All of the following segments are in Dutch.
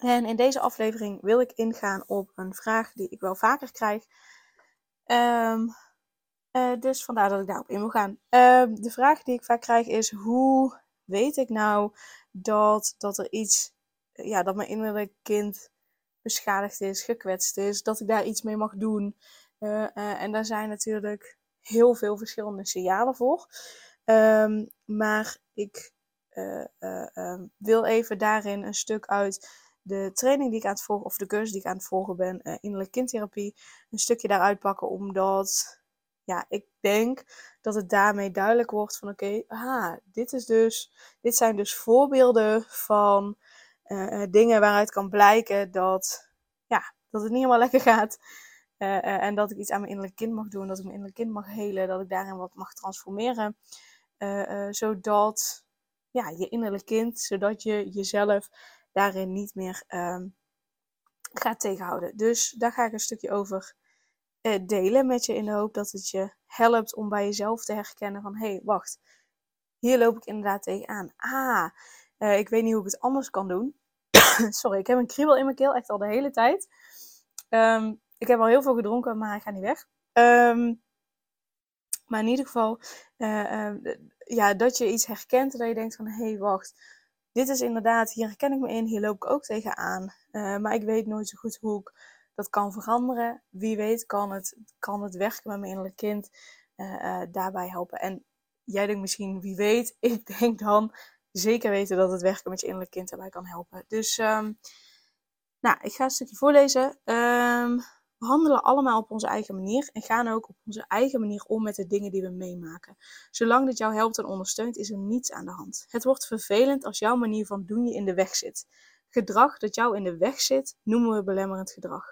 En in deze aflevering wil ik ingaan op een vraag die ik wel vaker krijg. Ehm, eh, dus vandaar dat ik daarop in wil gaan. Ehm, de vraag die ik vaak krijg is: hoe weet ik nou dat, dat er iets, ja, dat mijn innerlijk kind beschadigd is, gekwetst is, dat ik daar iets mee mag doen? Uh, uh, en daar zijn natuurlijk heel veel verschillende signalen voor. Um, maar ik wil even daarin een stuk uit de training die ik aan het volgen, of de cursus die ik aan het volgen ben, uh, innerlijke kindtherapie, een stukje daaruit pakken, omdat ja, ik denk dat het daarmee duidelijk wordt van oké, okay, dit is dus, dit zijn dus voorbeelden van uh, dingen waaruit kan blijken dat, ja, dat het niet helemaal lekker gaat. En dat ik iets aan mijn innerlijk kind mag doen, dat ik mijn innerlijk kind mag helen, dat ik daarin wat mag transformeren. zodat ja, je innerlijk kind, zodat je jezelf daarin niet meer um, gaat tegenhouden. Dus daar ga ik een stukje over uh, delen met je in de hoop dat het je helpt om bij jezelf te herkennen van hé, hey, wacht, hier loop ik inderdaad tegenaan. Ah, uh, ik weet niet hoe ik het anders kan doen. Sorry, ik heb een kriebel in mijn keel, echt al de hele tijd. Um, ik heb al heel veel gedronken, maar ik ga niet weg. Um, maar in ieder geval, uh, ja, dat je iets herkent dat je denkt van hé, hey, wacht dit is inderdaad, hier herken ik me in, hier loop ik ook tegenaan. Uh, maar ik weet nooit zo goed hoe ik dat kan veranderen. Wie weet kan het, kan het werken met mijn innerlijk kind uh, uh, daarbij helpen. En jij denkt misschien, wie weet, ik denk dan zeker weten dat het werken met je innerlijk kind daarbij kan helpen. Dus, um, nou, ik ga een stukje voorlezen. Um, we handelen allemaal op onze eigen manier en gaan ook op onze eigen manier om met de dingen die we meemaken. Zolang dit jou helpt en ondersteunt, is er niets aan de hand. Het wordt vervelend als jouw manier van doen je in de weg zit. Gedrag dat jou in de weg zit, noemen we belemmerend gedrag.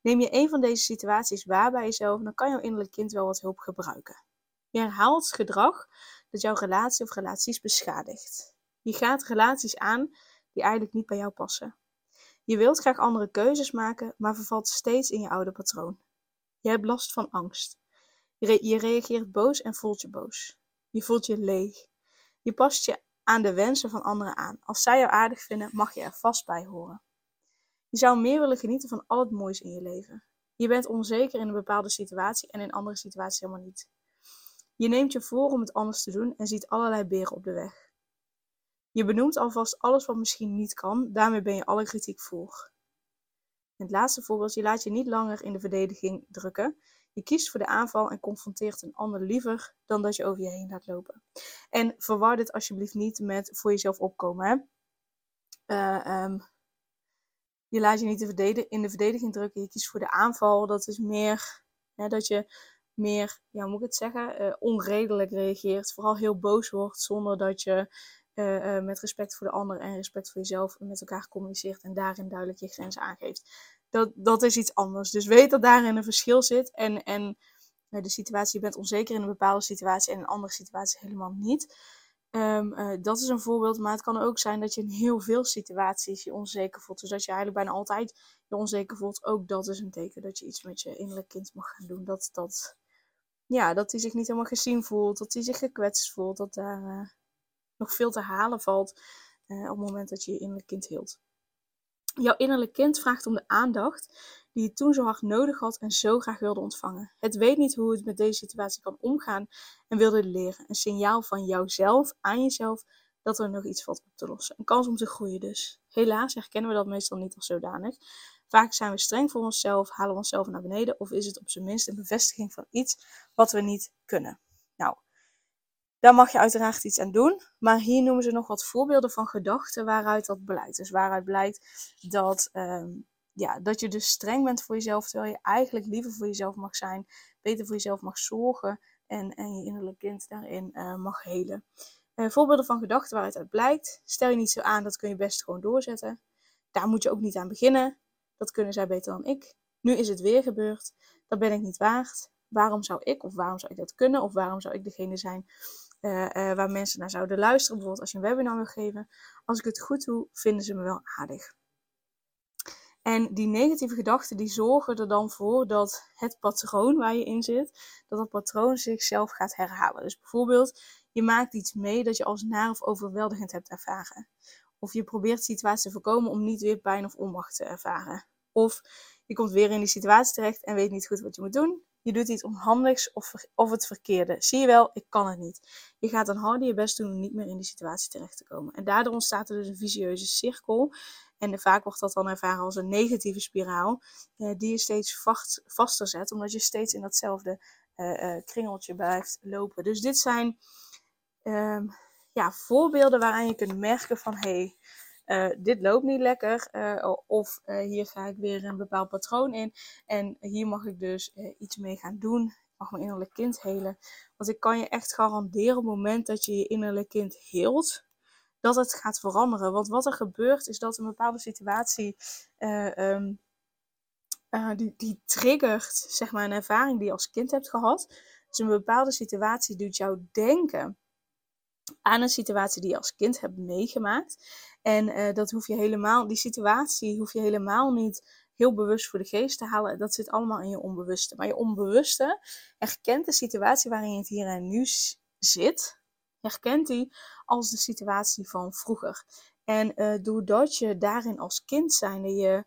Neem je een van deze situaties waar bij jezelf, dan kan jouw innerlijk kind wel wat hulp gebruiken. Je herhaalt gedrag dat jouw relatie of relaties beschadigt. Je gaat relaties aan die eigenlijk niet bij jou passen. Je wilt graag andere keuzes maken, maar vervalt steeds in je oude patroon. Je hebt last van angst. Je, reageert boos en voelt je boos. Je voelt je leeg. Je past je aan de wensen van anderen aan. Als zij jou aardig vinden, mag je er vast bij horen. Je zou meer willen genieten van al het moois in je leven. Je bent onzeker in een bepaalde situatie en in andere situaties helemaal niet. Je neemt je voor om het anders te doen en ziet allerlei beren op de weg. Je benoemt alvast alles wat misschien niet kan, daarmee ben je alle kritiek voor. Het laatste voorbeeld, je laat je niet langer in de verdediging drukken. Je kiest voor de aanval en confronteert een ander liever dan dat je over je heen laat lopen. En verwar dit alsjeblieft niet met voor jezelf opkomen. Hè? Uh, um, je laat je niet in de verdediging drukken, je kiest voor de aanval. Dat is meer hè, dat je meer, ja, hoe moet ik het zeggen, uh, onredelijk reageert. Vooral heel boos wordt zonder dat je uh, uh, met respect voor de ander en respect voor jezelf met elkaar communiceert en daarin duidelijk je grenzen aangeeft. Dat, dat is iets anders. Dus weet dat daarin een verschil zit en, en uh, de situatie, je bent onzeker in een bepaalde situatie en in een andere situatie helemaal niet. Um, dat is een voorbeeld, maar het kan ook zijn dat je in heel veel situaties je onzeker voelt. Dus dat je eigenlijk bijna altijd je onzeker voelt. Ook dat is een teken dat je iets met je innerlijk kind mag gaan doen. Dat, dat, ja, dat hij zich niet helemaal gezien voelt, dat hij zich gekwetst voelt, dat daar nog veel te halen valt uh, op het moment dat je je innerlijk kind hield. Jouw innerlijk kind vraagt om de aandacht die je toen zo hard nodig had en zo graag wilde ontvangen. Het weet niet hoe het met deze situatie kan omgaan en wilde leren. Een signaal van jouzelf aan jezelf dat er nog iets valt op te lossen. Een kans om te groeien dus. Helaas herkennen we dat meestal niet als zodanig. Vaak zijn we streng voor onszelf, halen we onszelf naar beneden of is het op zijn minst een bevestiging van iets wat we niet kunnen. Nou, daar mag je uiteraard iets aan doen. Maar hier noemen ze nog wat voorbeelden van gedachten waaruit dat blijkt. Dus waaruit blijkt dat, um, ja, dat je dus streng bent voor jezelf, terwijl je eigenlijk liever voor jezelf mag zijn, beter voor jezelf mag zorgen en, en je innerlijk kind daarin uh, mag helen. Uh, voorbeelden van gedachten waaruit dat blijkt. Stel je niet zo aan, dat kun je best gewoon doorzetten. Daar moet je ook niet aan beginnen. Dat kunnen zij beter dan ik. Nu is het weer gebeurd. Dat ben ik niet waard. Waarom zou ik of waarom zou ik dat kunnen? Of waarom zou ik degene zijn uh, waar mensen naar zouden luisteren? Bijvoorbeeld als je een webinar wil geven. Als ik het goed doe, vinden ze me wel aardig. En die negatieve gedachten die zorgen er dan voor dat het patroon waar je in zit, dat dat patroon zichzelf gaat herhalen. Dus bijvoorbeeld, je maakt iets mee dat je als naar of overweldigend hebt ervaren. Of je probeert de situatie te voorkomen om niet weer pijn of onmacht te ervaren. Of je komt weer in die situatie terecht en weet niet goed wat je moet doen. Je doet iets onhandigs of, of het verkeerde. Zie je wel, ik kan het niet. Je gaat dan harder je best doen om niet meer in die situatie terecht te komen. En daardoor ontstaat er dus een vicieuze cirkel. En vaak wordt dat dan ervaren als een negatieve spiraal, eh, die je steeds vast, vaster zet, omdat je steeds in datzelfde uh, kringeltje blijft lopen. Dus dit zijn ehm, ja, voorbeelden waaraan je kunt merken van hé, hey, dit loopt niet lekker. of hier ga ik weer een bepaald patroon in. En hier mag ik dus iets mee gaan doen. Ik mag mijn innerlijk kind helen. Want ik kan je echt garanderen op het moment dat je je innerlijk kind heelt dat het gaat veranderen. Want wat er gebeurt is dat een bepaalde situatie um, die, die triggert zeg maar, een ervaring die je als kind hebt gehad. Dus een bepaalde situatie doet jou denken aan een situatie die je als kind hebt meegemaakt. En uh, dat hoef je helemaal, die situatie hoef je helemaal niet heel bewust voor de geest te halen. Dat zit allemaal in je onbewuste. Maar je onbewuste herkent de situatie waarin je het hier en nu zit herkent hij als de situatie van vroeger. En uh, doordat je daarin als kind zijnde je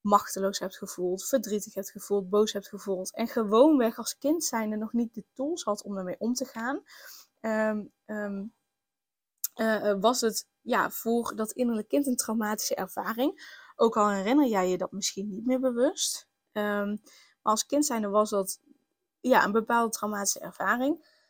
machteloos hebt gevoeld, verdrietig hebt gevoeld, boos hebt gevoeld en gewoonweg als kind zijnde nog niet de tools had om ermee om te gaan, um, um, uh, was het ja, voor dat innerlijk kind een traumatische ervaring. Ook al herinner jij je dat misschien niet meer bewust. Um, maar als kind zijnde was dat ja, een bepaalde traumatische ervaring.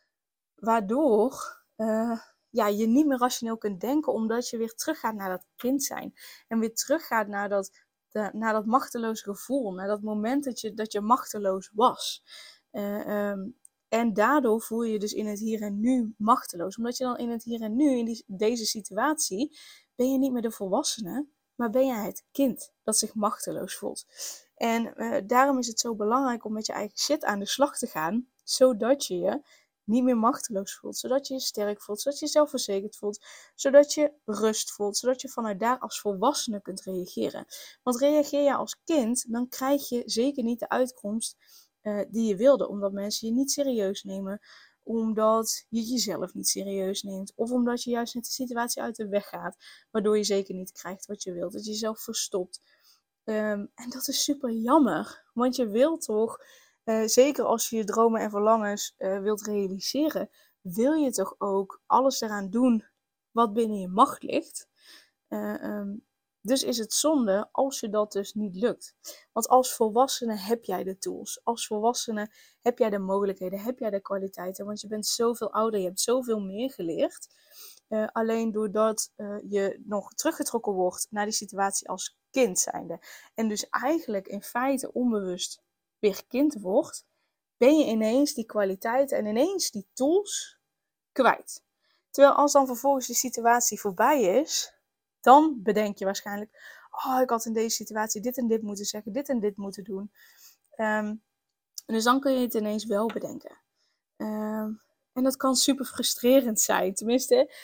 Waardoor uh, ja, je niet meer rationeel kunt denken, omdat je weer teruggaat naar dat kind zijn. En weer teruggaat naar dat, de, naar dat machteloze gevoel, naar dat moment dat je, dat je machteloos was. Um, en daardoor voel je je dus in het hier en nu machteloos. Omdat je dan in het hier en nu, in deze situatie, ben je niet meer de volwassene, maar ben jij het kind dat zich machteloos voelt. En uh, daarom is het zo belangrijk om met je eigen shit aan de slag te gaan, zodat je je niet meer machteloos voelt. Zodat je je sterk voelt, zodat je je zelfverzekerd voelt, zodat je rust voelt, zodat je vanuit daar als volwassene kunt reageren. Want reageer je als kind, dan krijg je zeker niet de uitkomst uh, die je wilde, omdat mensen je niet serieus nemen, omdat je jezelf niet serieus neemt, of omdat je juist met de situatie uit de weg gaat, waardoor je zeker niet krijgt wat je wilt, dat je jezelf verstopt. Um, en dat is super jammer, want je wilt toch uh, zeker als je je dromen en verlangens uh, wilt realiseren, wil je toch ook alles eraan doen wat binnen je macht ligt. Um, dus is het zonde als je dat dus niet lukt. Want als volwassene heb jij de tools. Als volwassene heb jij de mogelijkheden, heb jij de kwaliteiten. Want je bent zoveel ouder, je hebt zoveel meer geleerd. Uh, alleen doordat uh, je nog teruggetrokken wordt naar die situatie als kind zijnde. En dus eigenlijk in feite onbewust weer kind wordt, ben je ineens die kwaliteiten en ineens die tools kwijt. Terwijl als dan vervolgens de situatie voorbij is, dan bedenk je waarschijnlijk, oh, ik had in deze situatie dit en dit moeten zeggen, dit en dit moeten doen. Um, dus dan kun je het ineens wel bedenken. Um, en dat kan super frustrerend zijn. Tenminste,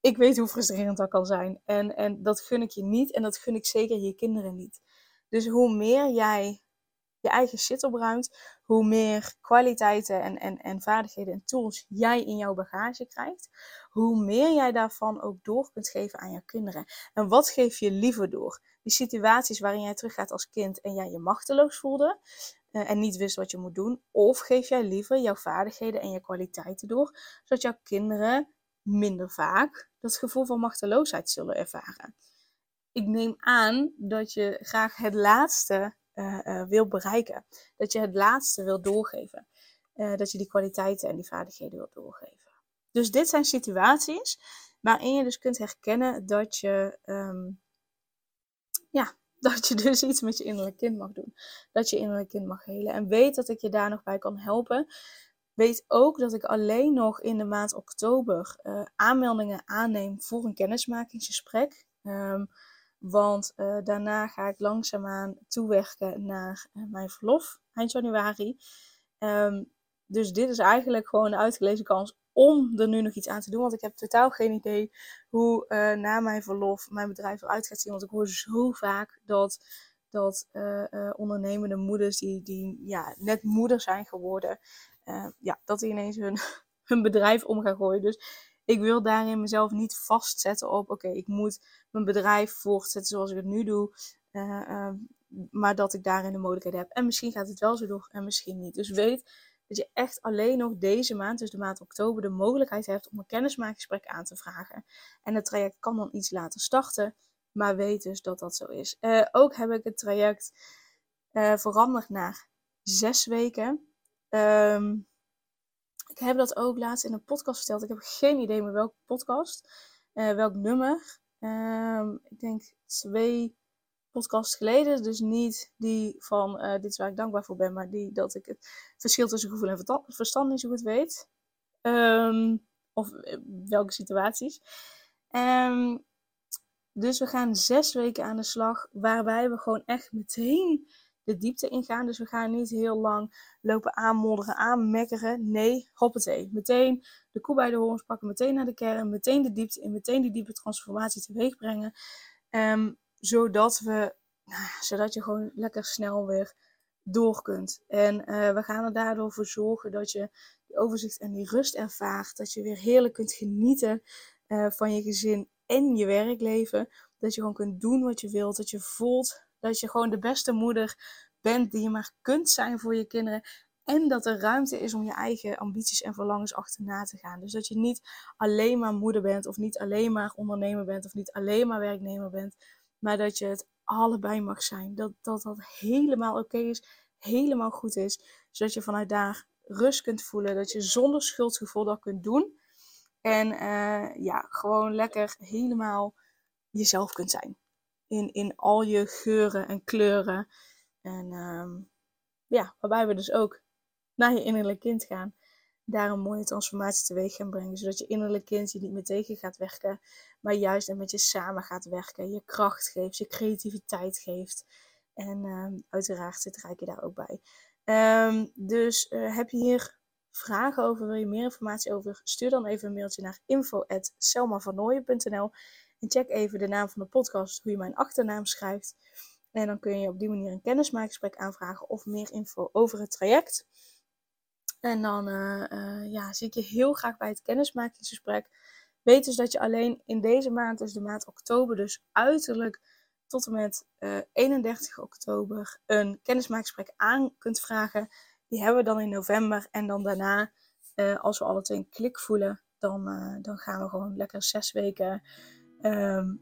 ik weet hoe frustrerend dat kan zijn. En, en dat gun ik je niet en dat gun ik zeker je kinderen niet. Dus hoe meer jij je eigen shit opruimt, hoe meer kwaliteiten en, en, en vaardigheden en tools jij in jouw bagage krijgt, hoe meer jij daarvan ook door kunt geven aan jouw kinderen. En wat geef je liever door? Die situaties waarin jij teruggaat als kind en jij je machteloos voelde uh, en niet wist wat je moet doen, of geef jij liever jouw vaardigheden en je kwaliteiten door, zodat jouw kinderen minder vaak dat gevoel van machteloosheid zullen ervaren. Ik neem aan dat je graag het laatste uh, wil bereiken. Dat je het laatste wil doorgeven. Uh, dat je die kwaliteiten en die vaardigheden wil doorgeven. Dus dit zijn situaties waarin je dus kunt herkennen dat je, um, ja, dat je dus iets met je innerlijk kind mag doen. Dat je innerlijk kind mag helen. En weet dat ik je daar nog bij kan helpen. Weet ook dat ik alleen nog in de maand oktober aanmeldingen aanneem voor een kennismakingsgesprek. Um, Want uh, daarna ga ik langzaamaan toewerken naar uh, mijn verlof eind januari. Um, dus dit is eigenlijk gewoon de uitgelezen kans om er nu nog iets aan te doen. Want ik heb totaal geen idee hoe uh, na mijn verlof mijn bedrijf eruit gaat zien. Want ik hoor zo vaak dat, dat ondernemende moeders die, die ja, net moeder zijn geworden, ja, dat die ineens hun, hun bedrijf om gaan gooien. Dus ik wil daarin mezelf niet vastzetten op, oké, ik moet mijn bedrijf voortzetten zoals ik het nu doe. Uh, uh, maar dat ik daarin de mogelijkheid heb. En misschien gaat het wel zo door en misschien niet. Dus weet dat je echt alleen nog deze maand, dus de maand oktober, de mogelijkheid hebt om een kennismakingsgesprek aan te vragen. En het traject kan dan iets later starten. Maar weet dus dat dat zo is. Uh, ook heb ik het traject veranderd naar zes weken. Um, ik heb dat ook laatst in een podcast verteld. Ik heb geen idee meer welke podcast, uh, welk nummer. Um, ik denk twee podcasts geleden. Dus niet die van uh, dit is waar ik dankbaar voor ben, maar die dat ik het verschil tussen gevoel en verstand niet zo goed weet. Um, of uh, welke situaties. Um, dus we gaan zes weken aan de slag, waarbij we gewoon echt meteen de diepte ingaan. Dus we gaan niet heel lang lopen aanmodderen, aanmekkeren. Nee, hoppatee. Meteen de koe bij de horens pakken, meteen naar de kern, meteen de diepte in, meteen die diepe transformatie teweeg brengen. Um, zodat, we, nou, zodat je gewoon lekker snel weer door kunt. En uh, we gaan er daardoor voor zorgen dat je die overzicht en die rust ervaart. Dat je weer heerlijk kunt genieten uh, van je gezin en je werkleven. Dat je gewoon kunt doen wat je wilt. Dat je voelt dat je gewoon de beste moeder bent die je maar kunt zijn voor je kinderen. En dat er ruimte is om je eigen ambities en verlangens achterna te gaan. Dus dat je niet alleen maar moeder bent, of niet alleen maar ondernemer bent, of niet alleen maar werknemer bent. Maar dat je het allebei mag zijn. Dat dat, dat helemaal oké is, helemaal goed is. Zodat je vanuit daar rust kunt voelen. Dat je zonder schuldgevoel dat kunt doen. En uh, ja, gewoon lekker helemaal jezelf kunt zijn in, in al je geuren en kleuren. En um, ja, waarbij we dus ook naar je innerlijk kind gaan. Daar een mooie transformatie teweeg gaan brengen. Zodat je innerlijk kind je niet meer tegen gaat werken. Maar juist met je samen gaat werken. Je kracht geeft, je creativiteit geeft. En um, uiteraard zit Rijke daar ook bij. Um, dus uh, heb je hier vragen over, wil je meer informatie over? Stuur dan even een mailtje naar info.selmavernooien.nl en check even de naam van de podcast, hoe je mijn achternaam schrijft. En dan kun je op die manier een kennismakingsgesprek aanvragen of meer info over het traject. En dan uh, uh, ja, zie ik je heel graag bij het kennismakingsgesprek. Weet dus dat je alleen in deze maand, dus de maand oktober, dus uiterlijk tot en met uh, eh, 31 oktober, een kennismakingsgesprek aan kunt vragen. Die hebben we dan in november. En dan daarna, als we alle twee een klik voelen, dan, dan gaan we gewoon lekker zes weken um,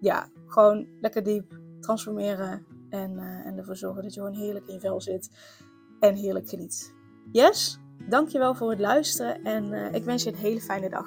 ja, gewoon lekker diep transformeren. En, uh, en ervoor zorgen dat je gewoon heerlijk in je vel zit. En heerlijk geniet. Yes, dankjewel voor het luisteren. En uh, ik wens je een hele fijne dag.